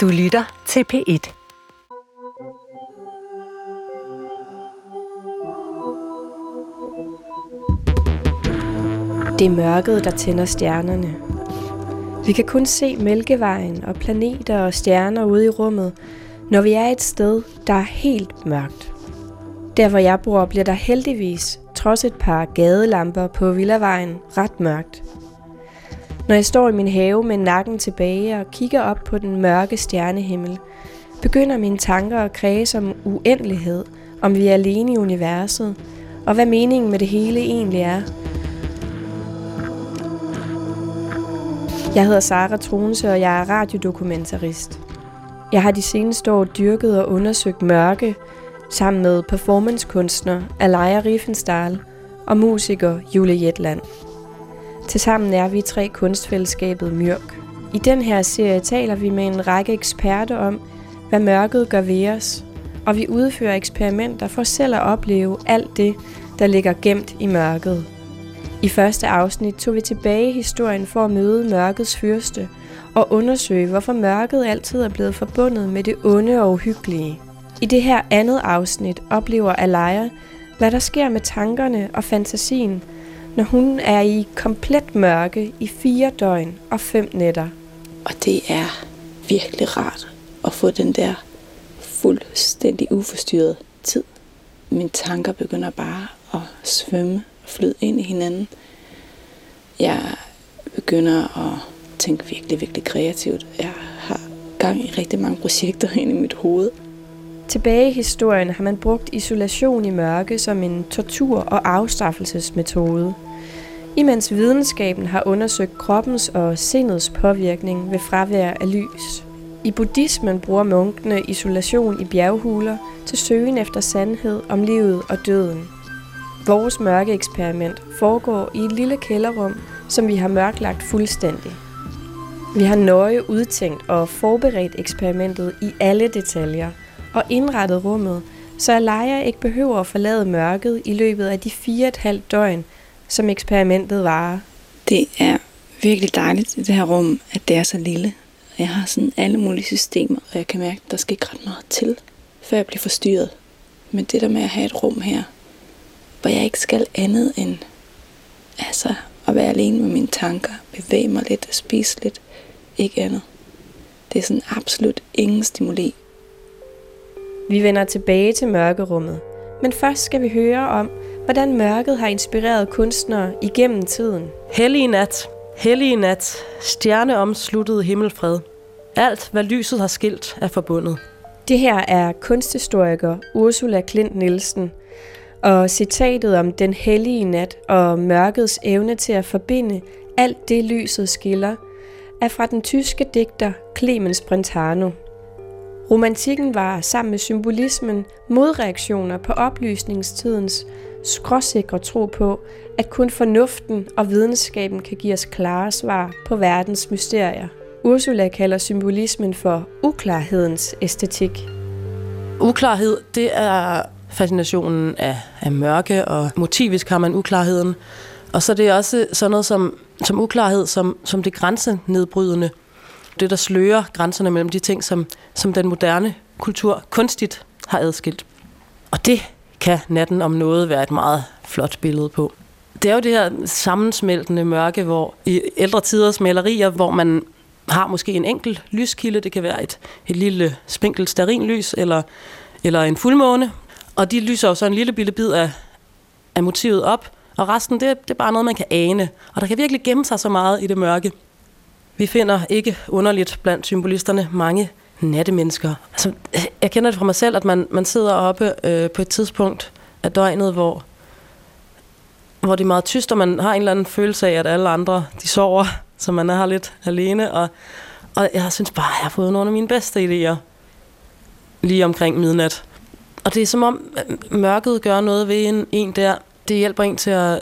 Du lytter til P1. Det er mørket, der tænder stjernerne. Vi kan kun se Mælkevejen og planeter og stjerner ude i rummet, når vi er et sted, der er helt mørkt. Der hvor jeg bor, bliver der heldigvis, trods et par gadelamper på Villavejen, ret mørkt. Når jeg står i min have med nakken tilbage og kigger op på den mørke stjernehimmel, begynder mine tanker at kredse om uendelighed, om vi er alene i universet, og hvad meningen med det hele egentlig er. Jeg hedder Sara Trunse, og jeg er radiodokumentarist. Jeg har de seneste år dyrket og undersøgt mørke, sammen med performancekunstner Alaya Riefenstahl og musiker Julie Jetland. Tilsammen er vi tre kunstfællesskabet Myrk. I den her serie taler vi med en række eksperter om, hvad mørket gør ved os, og vi udfører eksperimenter for selv at opleve alt det, der ligger gemt i mørket. I første afsnit tog vi tilbage i historien for at møde mørkets fyrste og undersøge, hvorfor mørket altid er blevet forbundet med det onde og uhyggelige. I det her andet afsnit oplever Alaya, hvad der sker med tankerne og fantasien, når hun er i komplet mørke i fire døgn og fem nætter. Og det er virkelig rart at få den der fuldstændig uforstyrret tid. Mine tanker begynder bare at svømme og flyde ind i hinanden. Jeg begynder at tænke virkelig, virkelig kreativt. Jeg har gang i rigtig mange projekter ind i mit hoved. Tilbage i historien har man brugt isolation i mørke som en tortur- og afstraffelsesmetode. Imens videnskaben har undersøgt kroppens og sindets påvirkning ved fravær af lys. I buddhismen bruger munkene isolation i bjerghuler til søgen efter sandhed om livet og døden. Vores mørke eksperiment foregår i et lille kælderrum, som vi har mørklagt fuldstændig. Vi har nøje udtænkt og forberedt eksperimentet i alle detaljer og indrettet rummet, så Alaya ikke behøver at forlade mørket i løbet af de fire et halvt døgn, som eksperimentet varer. Det er virkelig dejligt i det her rum, at det er så lille. Jeg har sådan alle mulige systemer, og jeg kan mærke, at der skal ikke ret meget til, før jeg bliver forstyrret. Men det der med at have et rum her, hvor jeg ikke skal andet end altså, at være alene med mine tanker, bevæge mig lidt og spise lidt, ikke andet. Det er sådan absolut ingen stimuli. Vi vender tilbage til mørkerummet, men først skal vi høre om, hvordan mørket har inspireret kunstnere igennem tiden. Hellige nat, hellige nat, stjerneomsluttet himmelfred. Alt, hvad lyset har skilt, er forbundet. Det her er kunsthistoriker Ursula Klint Nielsen, og citatet om den hellige nat og mørkets evne til at forbinde alt det lyset skiller, er fra den tyske digter Clemens Brentano. Romantikken var sammen med symbolismen modreaktioner på oplysningstidens skråsikre tro på, at kun fornuften og videnskaben kan give os klare svar på verdens mysterier. Ursula kalder symbolismen for uklarhedens æstetik. Uklarhed, det er fascinationen af, af mørke, og motivisk har man uklarheden. Og så det er også sådan noget som, som uklarhed, som, som det grænsenedbrydende. Det, der slører grænserne mellem de ting, som, som den moderne kultur kunstigt har adskilt. Og det kan natten om noget være et meget flot billede på. Det er jo det her sammensmeltende mørke, hvor i ældre tiders malerier, hvor man har måske en enkelt lyskilde, det kan være et, et lille spinkelt starinlys eller, eller en fuldmåne, og de lyser jo så en lille bitte bid af, af motivet op, og resten, det, det er bare noget, man kan ane. Og der kan virkelig gemme sig så meget i det mørke. Vi finder ikke underligt blandt symbolisterne mange nattemennesker. Altså, jeg kender det fra mig selv, at man, man sidder oppe øh, på et tidspunkt af døgnet, hvor, hvor det er meget tyst, og man har en eller anden følelse af, at alle andre de sover, så man er her lidt alene. Og, og jeg synes bare, at jeg har fået nogle af mine bedste idéer lige omkring midnat. Og det er som om øh, mørket gør noget ved en, en der. Det hjælper en til at,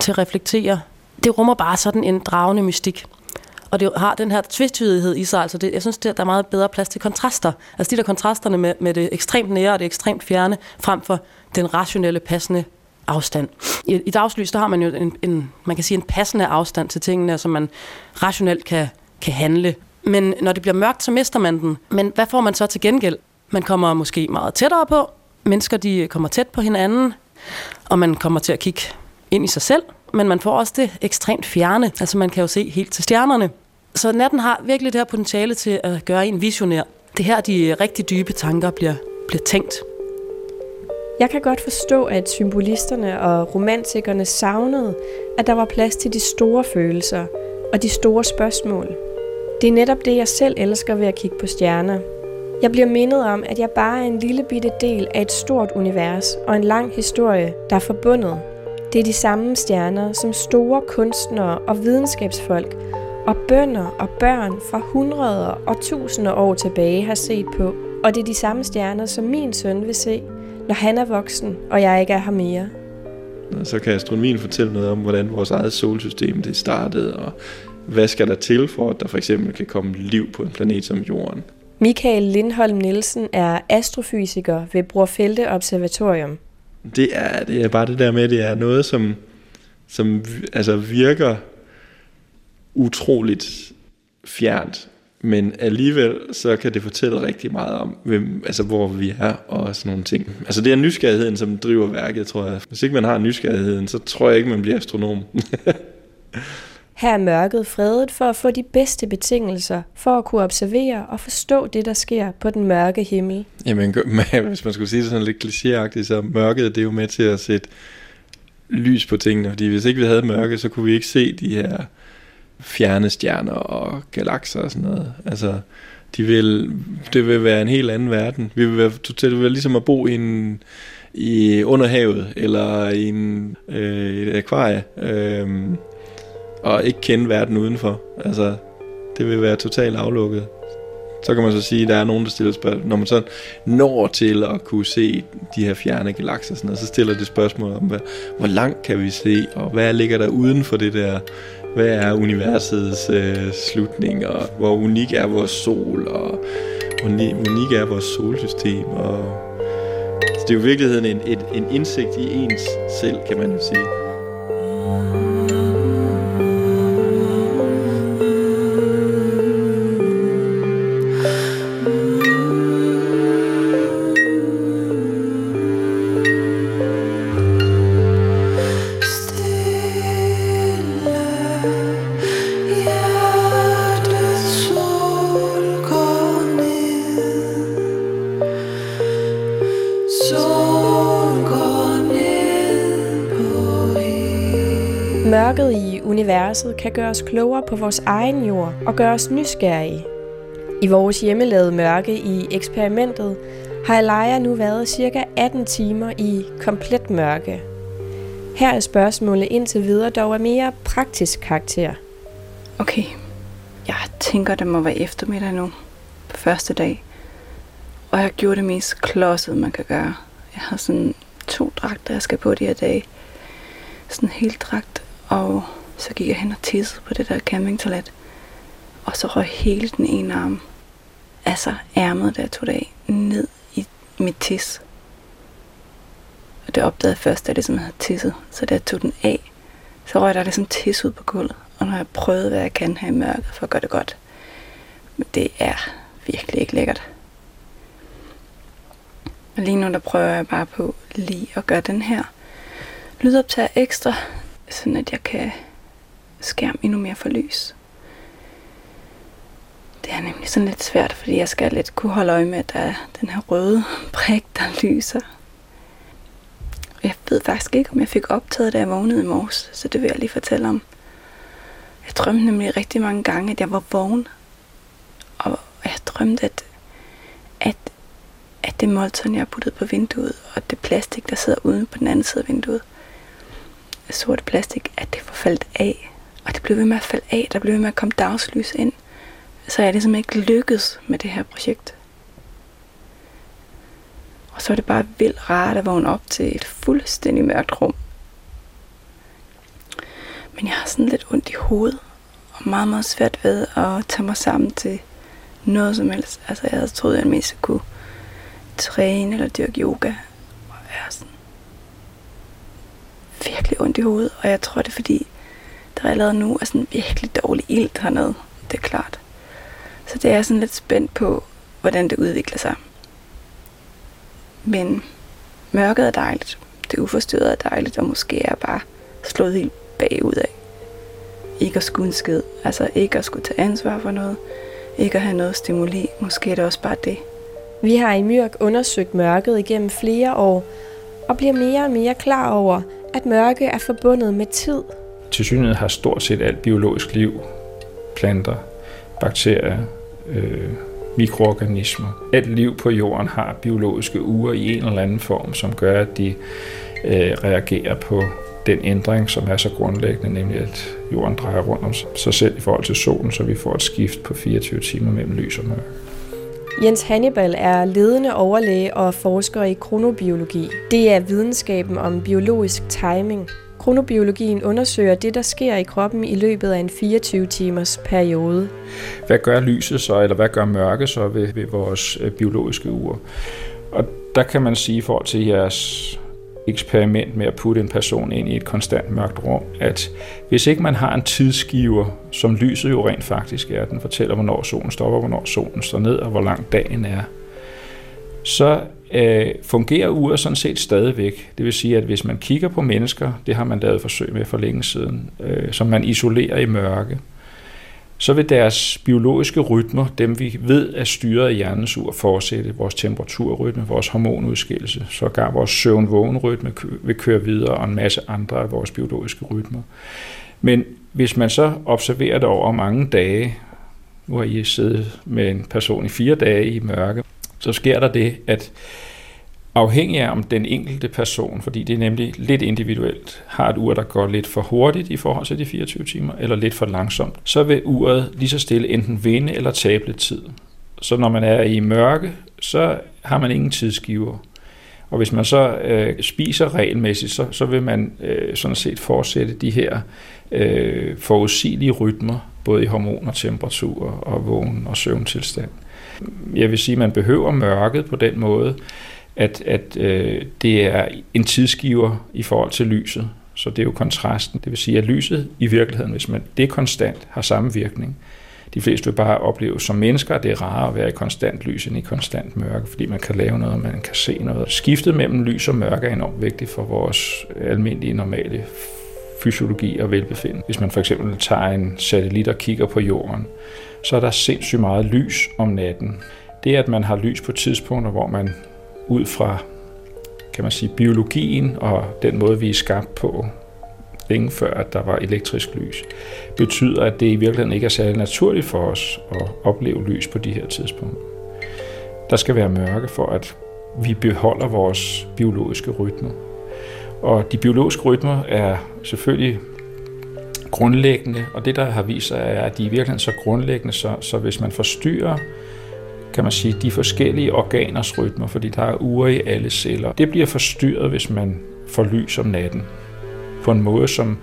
til at reflektere. Det rummer bare sådan en dragende mystik. Og det har den her tvetydighed i sig. Altså det, jeg synes, det, der er meget bedre plads til kontraster. Altså de der kontrasterne med, med det ekstremt nære og det ekstremt fjerne, frem for den rationelle, passende afstand. I, i dagslys, der har man jo en, en, man kan sige en passende afstand til tingene, som man rationelt kan, kan handle Men når det bliver mørkt, så mister man den. Men hvad får man så til gengæld? Man kommer måske meget tættere på. Mennesker de kommer tæt på hinanden. Og man kommer til at kigge ind i sig selv. Men man får også det ekstremt fjerne. Altså man kan jo se helt til stjernerne. Så natten har virkelig det her potentiale til at gøre en visionær. Det her, de rigtig dybe tanker bliver, bliver tænkt. Jeg kan godt forstå, at symbolisterne og romantikerne savnede, at der var plads til de store følelser og de store spørgsmål. Det er netop det, jeg selv elsker ved at kigge på stjerner. Jeg bliver mindet om, at jeg bare er en lille bitte del af et stort univers og en lang historie, der er forbundet. Det er de samme stjerner, som store kunstnere og videnskabsfolk og bønder og børn fra hundreder og tusinder år tilbage har set på. Og det er de samme stjerner, som min søn vil se, når han er voksen, og jeg ikke er her mere. Så kan astronomien fortælle noget om, hvordan vores eget solsystem det startede, og hvad skal der til for, at der for eksempel kan komme liv på en planet som Jorden. Michael Lindholm Nielsen er astrofysiker ved Brorfelde Observatorium. Det er, det er bare det der med, at det er noget, som, som altså virker utroligt fjernt, men alligevel så kan det fortælle rigtig meget om, hvem, altså hvor vi er og sådan nogle ting. Altså det er nysgerrigheden, som driver værket, tror jeg. Hvis ikke man har nysgerrigheden, så tror jeg ikke, man bliver astronom. Her er mørket fredet for at få de bedste betingelser for at kunne observere og forstå det, der sker på den mørke himmel. Jamen, hvis man skulle sige det sådan lidt klichéagtigt, så mørket det er jo med til at sætte lys på tingene, fordi hvis ikke vi havde mørke, så kunne vi ikke se de her fjerne stjerner og galakser og sådan noget. Altså, de vil, det vil være en helt anden verden. Vi vil være, det vil være ligesom at bo i en, i underhavet eller i en, øh, et akvarie, øh, og ikke kende verden udenfor. Altså, det vil være totalt aflukket. Så kan man så sige, at der er nogen, der stiller spørgsmål. Når man så når til at kunne se de her fjerne galakser, sådan noget, så stiller det spørgsmål om, hvad, hvor langt kan vi se, og hvad ligger der uden for det der hvad er universets øh, slutning, og hvor unik er vores sol, og hvor unik er vores solsystem. Og, så det er jo i virkeligheden en, et, en indsigt i ens selv, kan man jo sige. Universet kan gøre os klogere på vores egen jord og gøre os nysgerrige. I vores hjemmelavede mørke i eksperimentet har Alaya nu været cirka 18 timer i komplet mørke. Her er spørgsmålet indtil videre dog af mere praktisk karakter. Okay, jeg tænker, det må være eftermiddag nu, på første dag. Og jeg har gjort det mest klodsede, man kan gøre. Jeg har sådan to dragter, jeg skal på de her dage. Sådan en helt dragt og så gik jeg hen og tissede på det der campingtoilet. Og så røg hele den ene arm, altså ærmet, der tog det af, ned i mit tis. Og det opdagede jeg først, da det ligesom havde tisset. Så da jeg tog den af, så røg der ligesom tis ud på gulvet. Og når jeg prøvede, hvad jeg kan her i mørket for at gøre det godt. Men det er virkelig ikke lækkert. Og lige nu der prøver jeg bare på lige at gøre den her lydoptager ekstra sådan at jeg kan skærm endnu mere for lys. Det er nemlig sådan lidt svært, fordi jeg skal lidt kunne holde øje med, at der er den her røde prik, der lyser. Jeg ved faktisk ikke, om jeg fik optaget, da jeg vågnede i morges, så det vil jeg lige fortælle om. Jeg drømte nemlig rigtig mange gange, at jeg var vågen. Og jeg drømte, at, at, at det måltid, jeg puttede på vinduet, og det plastik, der sidder ude på den anden side af vinduet, sort plastik, at det forfaldt af. Og det blev ved med at falde af, der blev ved med at komme dagslys ind. Så jeg ligesom ikke lykkedes med det her projekt. Og så er det bare vildt rart at vågne op til et fuldstændig mørkt rum. Men jeg har sådan lidt ondt i hovedet, og meget, meget svært ved at tage mig sammen til noget som helst. Altså jeg havde troet, at jeg mest kunne træne eller dyrke yoga. Og jeg er sådan, virkelig ondt i hovedet, og jeg tror, det er fordi, der allerede nu er sådan virkelig dårlig ild hernede. Det er klart. Så det er sådan lidt spændt på, hvordan det udvikler sig. Men mørket er dejligt. Det uforstyrrede er dejligt, og måske er bare slået helt bagud af. Ikke at skulle en skid. Altså ikke at skulle tage ansvar for noget. Ikke at have noget stimuli. Måske er det også bare det. Vi har i Myrk undersøgt mørket igennem flere år, og bliver mere og mere klar over, at mørke er forbundet med tid. Til synligheden har stort set alt biologisk liv, planter, bakterier, øh, mikroorganismer. Alt liv på jorden har biologiske uger i en eller anden form, som gør, at de øh, reagerer på den ændring, som er så grundlæggende, nemlig at jorden drejer rundt om sig selv i forhold til solen, så vi får et skift på 24 timer mellem lys og mørke. Jens Hannibal er ledende overlæge og forsker i kronobiologi. Det er videnskaben om biologisk timing. Kronobiologien undersøger det, der sker i kroppen i løbet af en 24-timers periode. Hvad gør lyset så, eller hvad gør mørke så ved, ved vores øh, biologiske ur? Og der kan man sige i forhold til jeres eksperiment med at putte en person ind i et konstant mørkt rum, at hvis ikke man har en tidsgiver, som lyset jo rent faktisk er, den fortæller, hvornår solen stopper, hvornår solen står ned, og hvor lang dagen er, så øh, fungerer uret sådan set stadigvæk. Det vil sige, at hvis man kigger på mennesker, det har man lavet forsøg med for længe siden, øh, som man isolerer i mørke, så vil deres biologiske rytmer, dem vi ved er styret af hjernens ur, fortsætte vores temperaturrytme, vores hormonudskillelse, sågar vores søvn-vågen-rytme vil køre videre, og en masse andre af vores biologiske rytmer. Men hvis man så observerer det over mange dage, nu har I siddet med en person i fire dage i mørke, så sker der det, at afhængig af om den enkelte person, fordi det er nemlig lidt individuelt, har et ur, der går lidt for hurtigt i forhold til de 24 timer, eller lidt for langsomt, så vil uret lige så stille enten vinde eller tabe lidt tid. Så når man er i mørke, så har man ingen tidsgiver. Og hvis man så øh, spiser regelmæssigt, så, så vil man øh, sådan set fortsætte de her øh, forudsigelige rytmer, både i hormoner, temperatur og vågen og søvntilstand. Jeg vil sige, at man behøver mørket på den måde, at, at øh, det er en tidsgiver i forhold til lyset. Så det er jo kontrasten. Det vil sige, at lyset i virkeligheden, hvis man det konstant, har samme virkning. De fleste vil bare opleve som mennesker, at det er rarere at være i konstant lys end i konstant mørke, fordi man kan lave noget, man kan se noget. Skiftet mellem lys og mørke er enormt vigtigt for vores almindelige, normale fysiologi og velbefindende. Hvis man for eksempel tager en satellit og kigger på jorden, så er der sindssygt meget lys om natten. Det, at man har lys på tidspunkter, hvor man ud fra kan man sige, biologien og den måde, vi er skabt på, længe før, at der var elektrisk lys, betyder, at det i virkeligheden ikke er særlig naturligt for os at opleve lys på de her tidspunkter. Der skal være mørke for, at vi beholder vores biologiske rytmer. Og de biologiske rytmer er selvfølgelig grundlæggende, og det der har vist sig er, at de er virkelig så grundlæggende, så, så hvis man forstyrrer kan man sige, de forskellige organers rytmer, fordi der er uger i alle celler. Det bliver forstyrret, hvis man får lys om natten, på en måde, som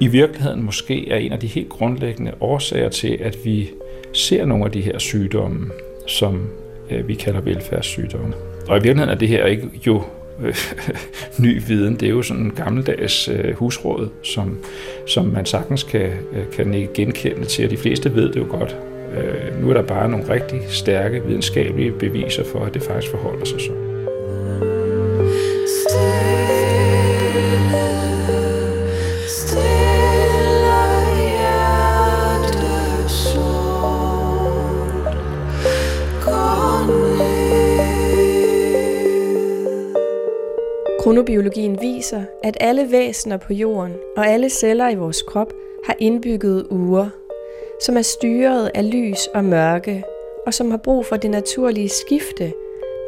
i virkeligheden måske er en af de helt grundlæggende årsager til, at vi ser nogle af de her sygdomme, som øh, vi kalder velfærdssygdomme. Og i virkeligheden er det her ikke jo Øh, ny viden. Det er jo sådan en gammeldags øh, husråd, som, som man sagtens kan, øh, kan genkende til, og de fleste ved det jo godt. Øh, nu er der bare nogle rigtig stærke videnskabelige beviser for, at det faktisk forholder sig sådan. Kronobiologien viser, at alle væsener på jorden og alle celler i vores krop har indbygget uger, som er styret af lys og mørke, og som har brug for det naturlige skifte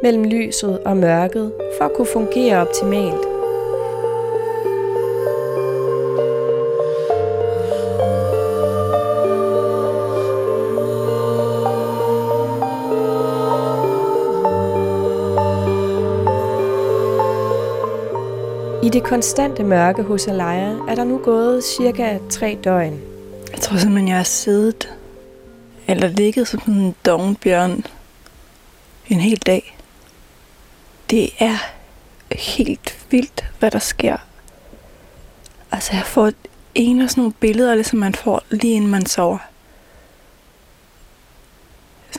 mellem lyset og mørket for at kunne fungere optimalt. Det konstante mørke hos Alaya er der nu gået cirka tre døgn. Jeg tror simpelthen, jeg har siddet eller ligget som en dognbjørn en hel dag. Det er helt vildt, hvad der sker. Altså, jeg får en af sådan nogle billeder, ligesom man får lige inden man sover.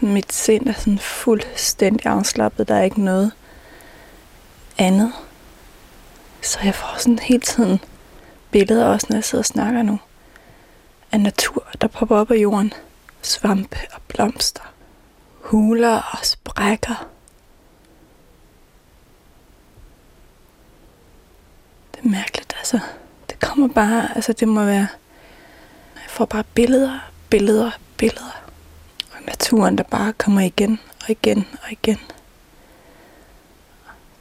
mit sind er sådan fuldstændig afslappet. Der er ikke noget andet. Så jeg får sådan hele tiden billeder også, når jeg sidder og snakker nu. Af natur, der popper op af jorden. Svampe og blomster. Huler og sprækker. Det er mærkeligt, altså. Det kommer bare, altså det må være... Jeg får bare billeder, billeder, billeder. Og naturen, der bare kommer igen og igen og igen.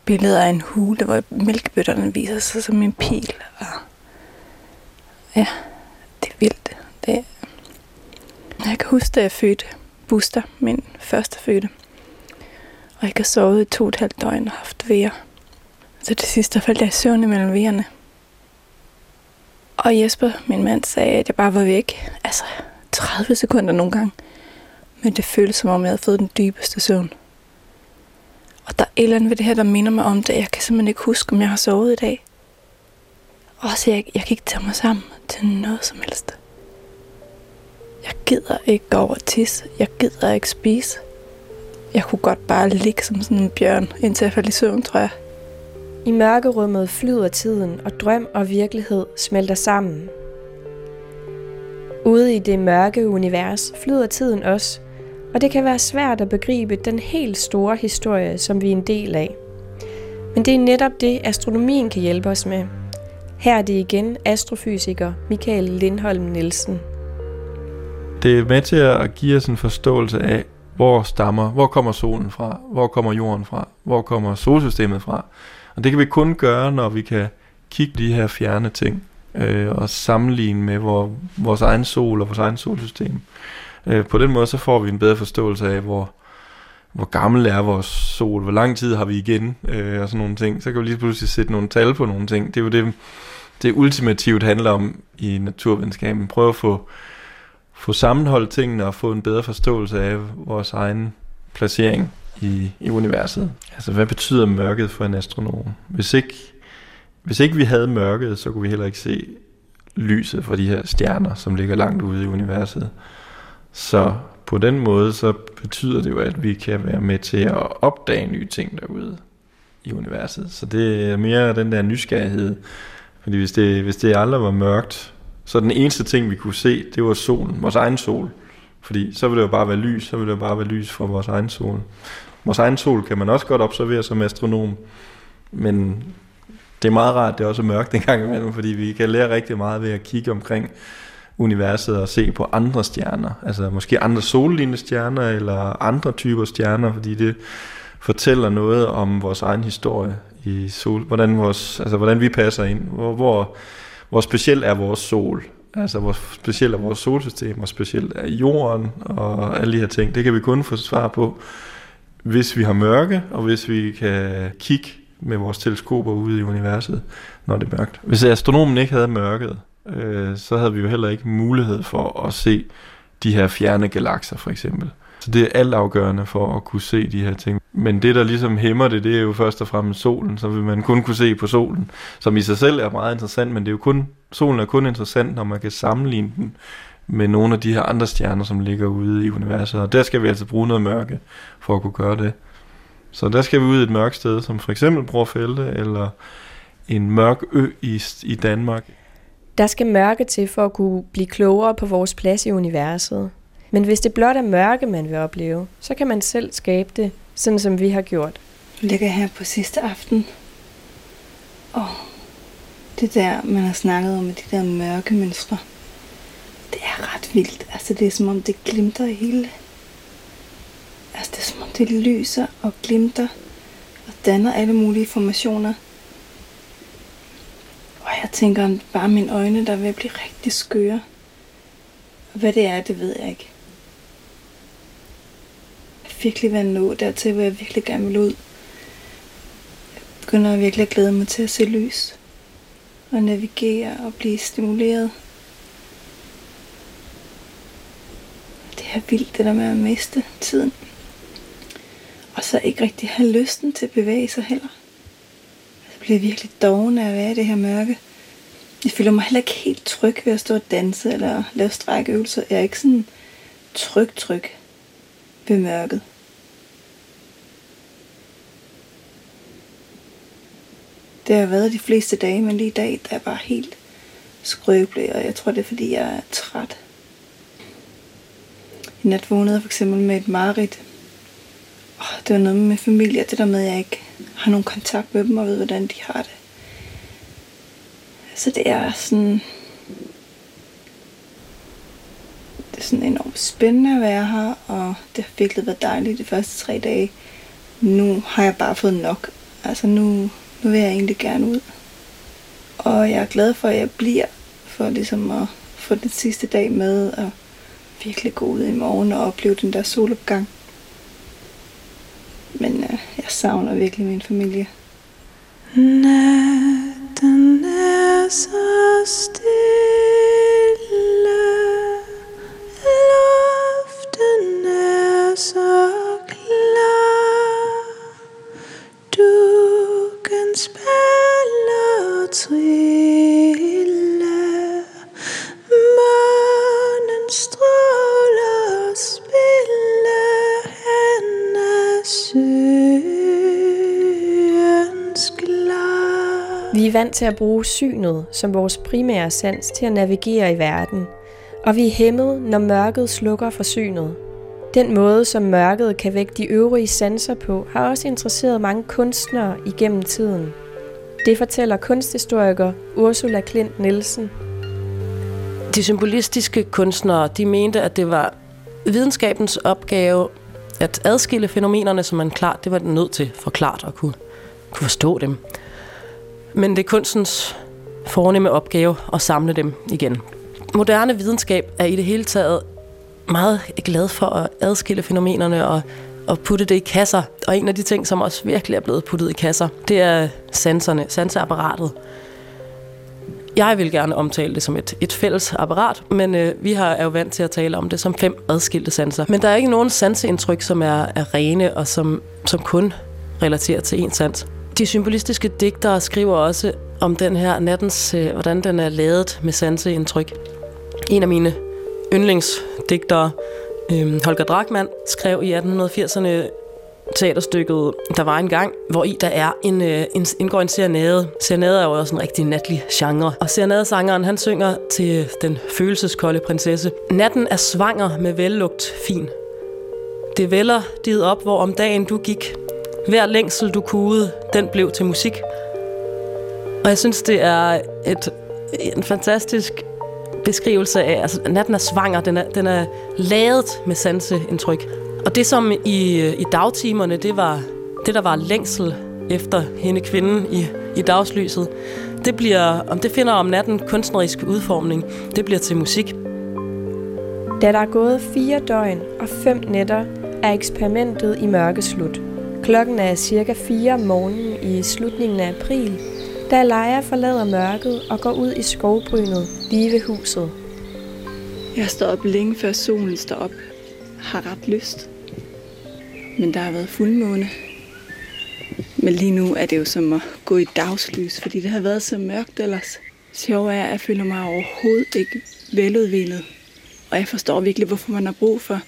Billeder af en hule, hvor mælkebøtterne viser sig som en pil. Og ja, det er vildt. Det er... Jeg kan huske, da jeg fødte Buster, min første fødte. Og jeg har sovet i to og et halvt døgn og haft vejer. Så det sidste faldt jeg i søvn imellem vejerne. Og Jesper, min mand, sagde, at jeg bare var væk. Altså, 30 sekunder nogle gange. Men det føltes som om, jeg havde fået den dybeste søvn. Og der er et eller andet ved det her, der minder mig om det. Jeg kan simpelthen ikke huske, om jeg har sovet i dag. Og så jeg, jeg kan ikke tage mig sammen til noget som helst. Jeg gider ikke gå over tis. Jeg gider ikke spise. Jeg kunne godt bare ligge som sådan en bjørn, indtil jeg faldt i søvn, tror jeg. I mørkerummet flyder tiden, og drøm og virkelighed smelter sammen. Ude i det mørke univers flyder tiden også, og det kan være svært at begribe den helt store historie, som vi er en del af. Men det er netop det, astronomien kan hjælpe os med. Her er det igen astrofysiker Michael Lindholm Nielsen. Det er med til at give os en forståelse af, hvor stammer, hvor kommer solen fra, hvor kommer jorden fra, hvor kommer solsystemet fra. Og det kan vi kun gøre, når vi kan kigge de her fjerne ting øh, og sammenligne med vores egen sol og vores egen solsystem. Øh, på den måde så får vi en bedre forståelse af, hvor, hvor gammel er vores sol, hvor lang tid har vi igen, øh, og sådan nogle ting. Så kan vi lige pludselig sætte nogle tal på nogle ting. Det er jo det, det ultimativt handler om i naturvidenskaben. Prøve at få, få sammenholdt tingene og få en bedre forståelse af vores egen placering i, i universet. Altså, hvad betyder mørket for en astronom? Hvis ikke, hvis ikke vi havde mørket, så kunne vi heller ikke se lyset fra de her stjerner, som ligger langt ude i universet. Så på den måde, så betyder det jo, at vi kan være med til at opdage nye ting derude i universet. Så det er mere den der nysgerrighed. Fordi hvis det, hvis det aldrig var mørkt, så den eneste ting, vi kunne se, det var solen, vores egen sol. Fordi så ville det jo bare være lys, så ville det jo bare være lys fra vores egen sol. Vores egen sol kan man også godt observere som astronom, men det er meget rart, at det også er mørkt en gang imellem, fordi vi kan lære rigtig meget ved at kigge omkring universet og se på andre stjerner. Altså måske andre sollignende stjerner eller andre typer stjerner, fordi det fortæller noget om vores egen historie i sol, hvordan, vores, altså, hvordan vi passer ind, hvor, hvor, hvor speciel er vores sol, altså hvor specielt er vores solsystem, hvor specielt er jorden og alle de her ting. Det kan vi kun få svar på, hvis vi har mørke, og hvis vi kan kigge med vores teleskoper ude i universet, når det er mørkt. Hvis astronomen ikke havde mørket, øh, så havde vi jo heller ikke mulighed for at se de her fjerne galakser for eksempel. Så det er altafgørende for at kunne se de her ting. Men det, der ligesom hæmmer det, det er jo først og fremmest solen, så vil man kun kunne se på solen, som i sig selv er meget interessant, men det er jo kun, solen er kun interessant, når man kan sammenligne den med nogle af de her andre stjerner, som ligger ude i universet. Og der skal vi altså bruge noget mørke for at kunne gøre det. Så der skal vi ud i et mørkt sted, som for eksempel Brorfælde, eller en mørk ø i, i Danmark. Der skal mørke til for at kunne blive klogere på vores plads i universet. Men hvis det blot er mørke, man vil opleve, så kan man selv skabe det, sådan som vi har gjort. Jeg ligger her på sidste aften. Og det der, man har snakket om med de der mørke mønstre, det er ret vildt. Altså det er som om det glimter hele. Altså det er som om det lyser og glimter og danner alle mulige formationer. Jeg tænker bare mine øjne, der vil blive rigtig skøre. Hvad det er, det ved jeg ikke. Jeg virkelig være nå dertil, hvor jeg virkelig gerne vil ud. Jeg begynder virkelig at glæde mig til at se lys. Og navigere og blive stimuleret. Det er vildt, det der med at miste tiden. Og så ikke rigtig have lysten til at bevæge sig heller. Bliver virkelig doven af at være i det her mørke. Jeg føler mig heller ikke helt tryg ved at stå og danse eller lave strækøvelser. Jeg er ikke sådan tryg, tryg. ved mørket. Det har været de fleste dage, men lige i dag, der er bare helt skrøbelig, og jeg tror, det er, fordi jeg er træt. I nat vågnede jeg for eksempel med et mareridt. Oh, det var noget med familie, det der med, at jeg ikke har nogen kontakt med dem og ved, hvordan de har det. Så det er sådan... Det er sådan enormt spændende at være her, og det har virkelig været dejligt de første tre dage. Nu har jeg bare fået nok. Altså nu, nu vil jeg egentlig gerne ud. Og jeg er glad for, at jeg bliver, for ligesom at få den sidste dag med, og virkelig gå ud i morgen og opleve den der solopgang. Men jeg savner virkelig min familie. Natten er så stille, Vi er vant til at bruge synet som vores primære sans til at navigere i verden, og vi er hæmmet, når mørket slukker for synet. Den måde, som mørket kan vække de øvrige sanser på, har også interesseret mange kunstnere igennem tiden. Det fortæller kunsthistoriker Ursula Klint Nielsen. De symbolistiske kunstnere, de mente, at det var videnskabens opgave at adskille fænomenerne, som man klart, det var den nødt til for klart at kunne, kunne forstå dem. Men det er kunstens fornemme opgave at samle dem igen. Moderne videnskab er i det hele taget meget glad for at adskille fænomenerne og, og putte det i kasser. Og en af de ting, som også virkelig er blevet puttet i kasser, det er sanserne, sanseapparatet. Jeg vil gerne omtale det som et, et fælles apparat, men øh, vi har, er jo vant til at tale om det som fem adskilte sanser. Men der er ikke nogen sanseindtryk, som er, er rene og som, som kun relaterer til én sans. De symbolistiske digtere skriver også om den her nattens, øh, hvordan den er lavet med sanseindtryk. En af mine yndlingsdigtere, øh, Holger Drachmann, skrev i 1880'erne teaterstykket Der var en gang, hvor i der er en, øh, en, indgår en serenade. Serenade er jo også en rigtig natlig genre. Og serenadesangeren, han synger til den følelseskolde prinsesse. Natten er svanger med vellugt fin. Det vælger dit op, hvor om dagen du gik. Hver længsel du kude, den blev til musik. Og jeg synes, det er et, en fantastisk beskrivelse af, altså natten er svanger, den er, den er lavet med sanseindtryk. Og det som i, i dagtimerne, det var det, der var længsel efter hende kvinden i, i dagslyset, det, bliver, om det finder om natten kunstnerisk udformning. Det bliver til musik. Da der er gået fire døgn og fem nætter, er eksperimentet i mørke slut. Klokken er cirka 4 om morgenen i slutningen af april, da Leia forlader mørket og går ud i skovbrynet lige ved huset. Jeg står op længe før solen står op. Har ret lyst. Men der har været fuldmåne. Men lige nu er det jo som at gå i dagslys, fordi det har været så mørkt ellers. Sjov er, at jeg føler mig overhovedet ikke veludvilet. Og jeg forstår virkelig, hvorfor man har brug for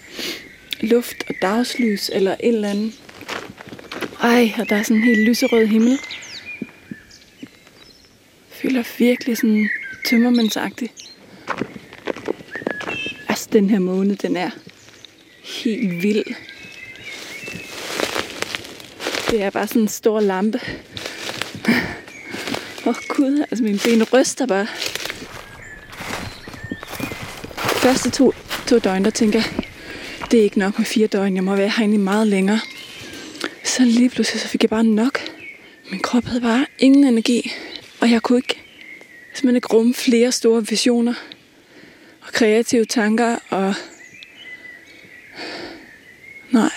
luft og dagslys eller et eller andet. Ej, og der er sådan en helt lyserød himmel. Jeg føler virkelig sådan tømmermandsagtig. Altså, den her måne, den er helt vild. Det er bare sådan en stor lampe. Åh oh, gud, altså mine ben ryster bare. Første to, to døgn, der tænker jeg, det er ikke nok med fire døgn. Jeg må være herinde i meget længere. Så lige pludselig så fik jeg bare nok. Min krop havde bare ingen energi. Og jeg kunne ikke, simpelthen ikke rumme flere store visioner. Og kreative tanker og... Nej.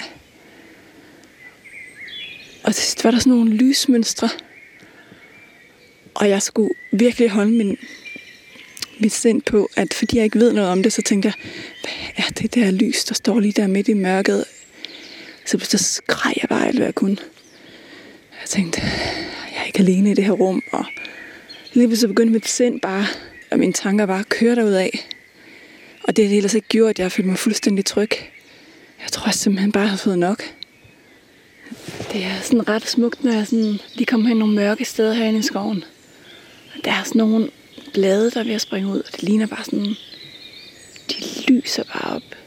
Og til sidst var der sådan nogle lysmønstre. Og jeg skulle virkelig holde min, mit sind på, at fordi jeg ikke ved noget om det, så tænkte jeg, hvad er det der lys, der står lige der midt i mørket? Så så skreg jeg bare alt, hvad jeg kunne. Jeg tænkte, jeg er ikke alene i det her rum, og lige så begyndte mit sind bare, og mine tanker bare at køre derud af. Og det har det ellers ikke gjort, jeg følte mig fuldstændig tryg. Jeg tror jeg simpelthen bare, har fået nok. Det er sådan ret smukt, når jeg sådan lige kommer hen nogle mørke steder herinde i skoven. Og Der er sådan nogle blade, der er ved at springe ud, og det ligner bare sådan... De lyser bare op.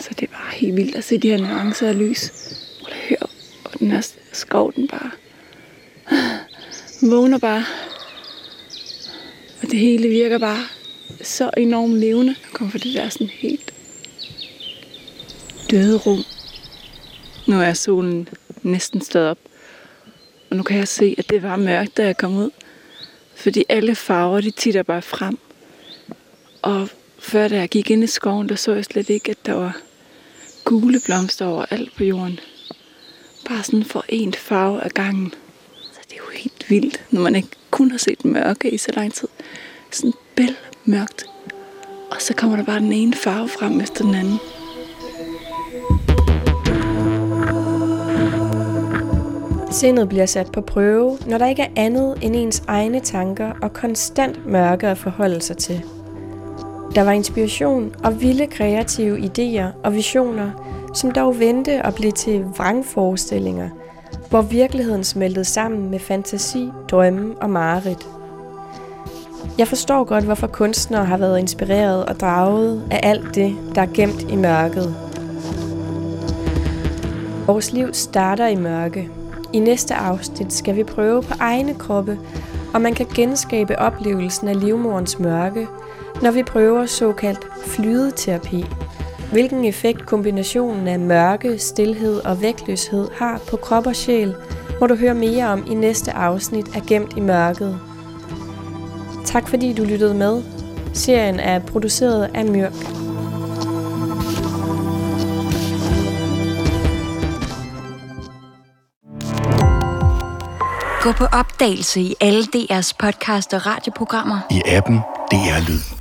Altså, det er bare helt vildt at se de her nuancer af lys. Prøv at høre, og den her skov, den bare vågner bare. Og det hele virker bare så enormt levende. Jeg kommer fra det der sådan helt døde rum. Nu er solen næsten stået op. Og nu kan jeg se, at det var mørkt, da jeg kom ud. Fordi alle farver, de titter bare frem. Og før da jeg gik ind i skoven, der så jeg slet ikke, at der var gule blomster over alt på jorden. Bare sådan for en farve af gangen. Så det er jo helt vildt, når man ikke kun har set mørke i så lang tid. Sådan bæl mørkt. Og så kommer der bare den ene farve frem efter den anden. Sindet bliver sat på prøve, når der ikke er andet end ens egne tanker og konstant mørke at forholde sig til. Der var inspiration og vilde kreative idéer og visioner, som dog vendte og blev til vrangforestillinger, hvor virkeligheden smeltede sammen med fantasi, drømme og mareridt. Jeg forstår godt, hvorfor kunstnere har været inspireret og draget af alt det, der er gemt i mørket. Vores liv starter i mørke. I næste afsnit skal vi prøve på egne kroppe, om man kan genskabe oplevelsen af livmorens mørke, når vi prøver såkaldt flydeterapi. Hvilken effekt kombinationen af mørke, stillhed og vægtløshed har på krop og sjæl, må du høre mere om i næste afsnit af Gemt i mørket. Tak fordi du lyttede med. Serien er produceret af Mørk. Gå på opdagelse i alle DR's podcast og radioprogrammer. I appen DR Lyd.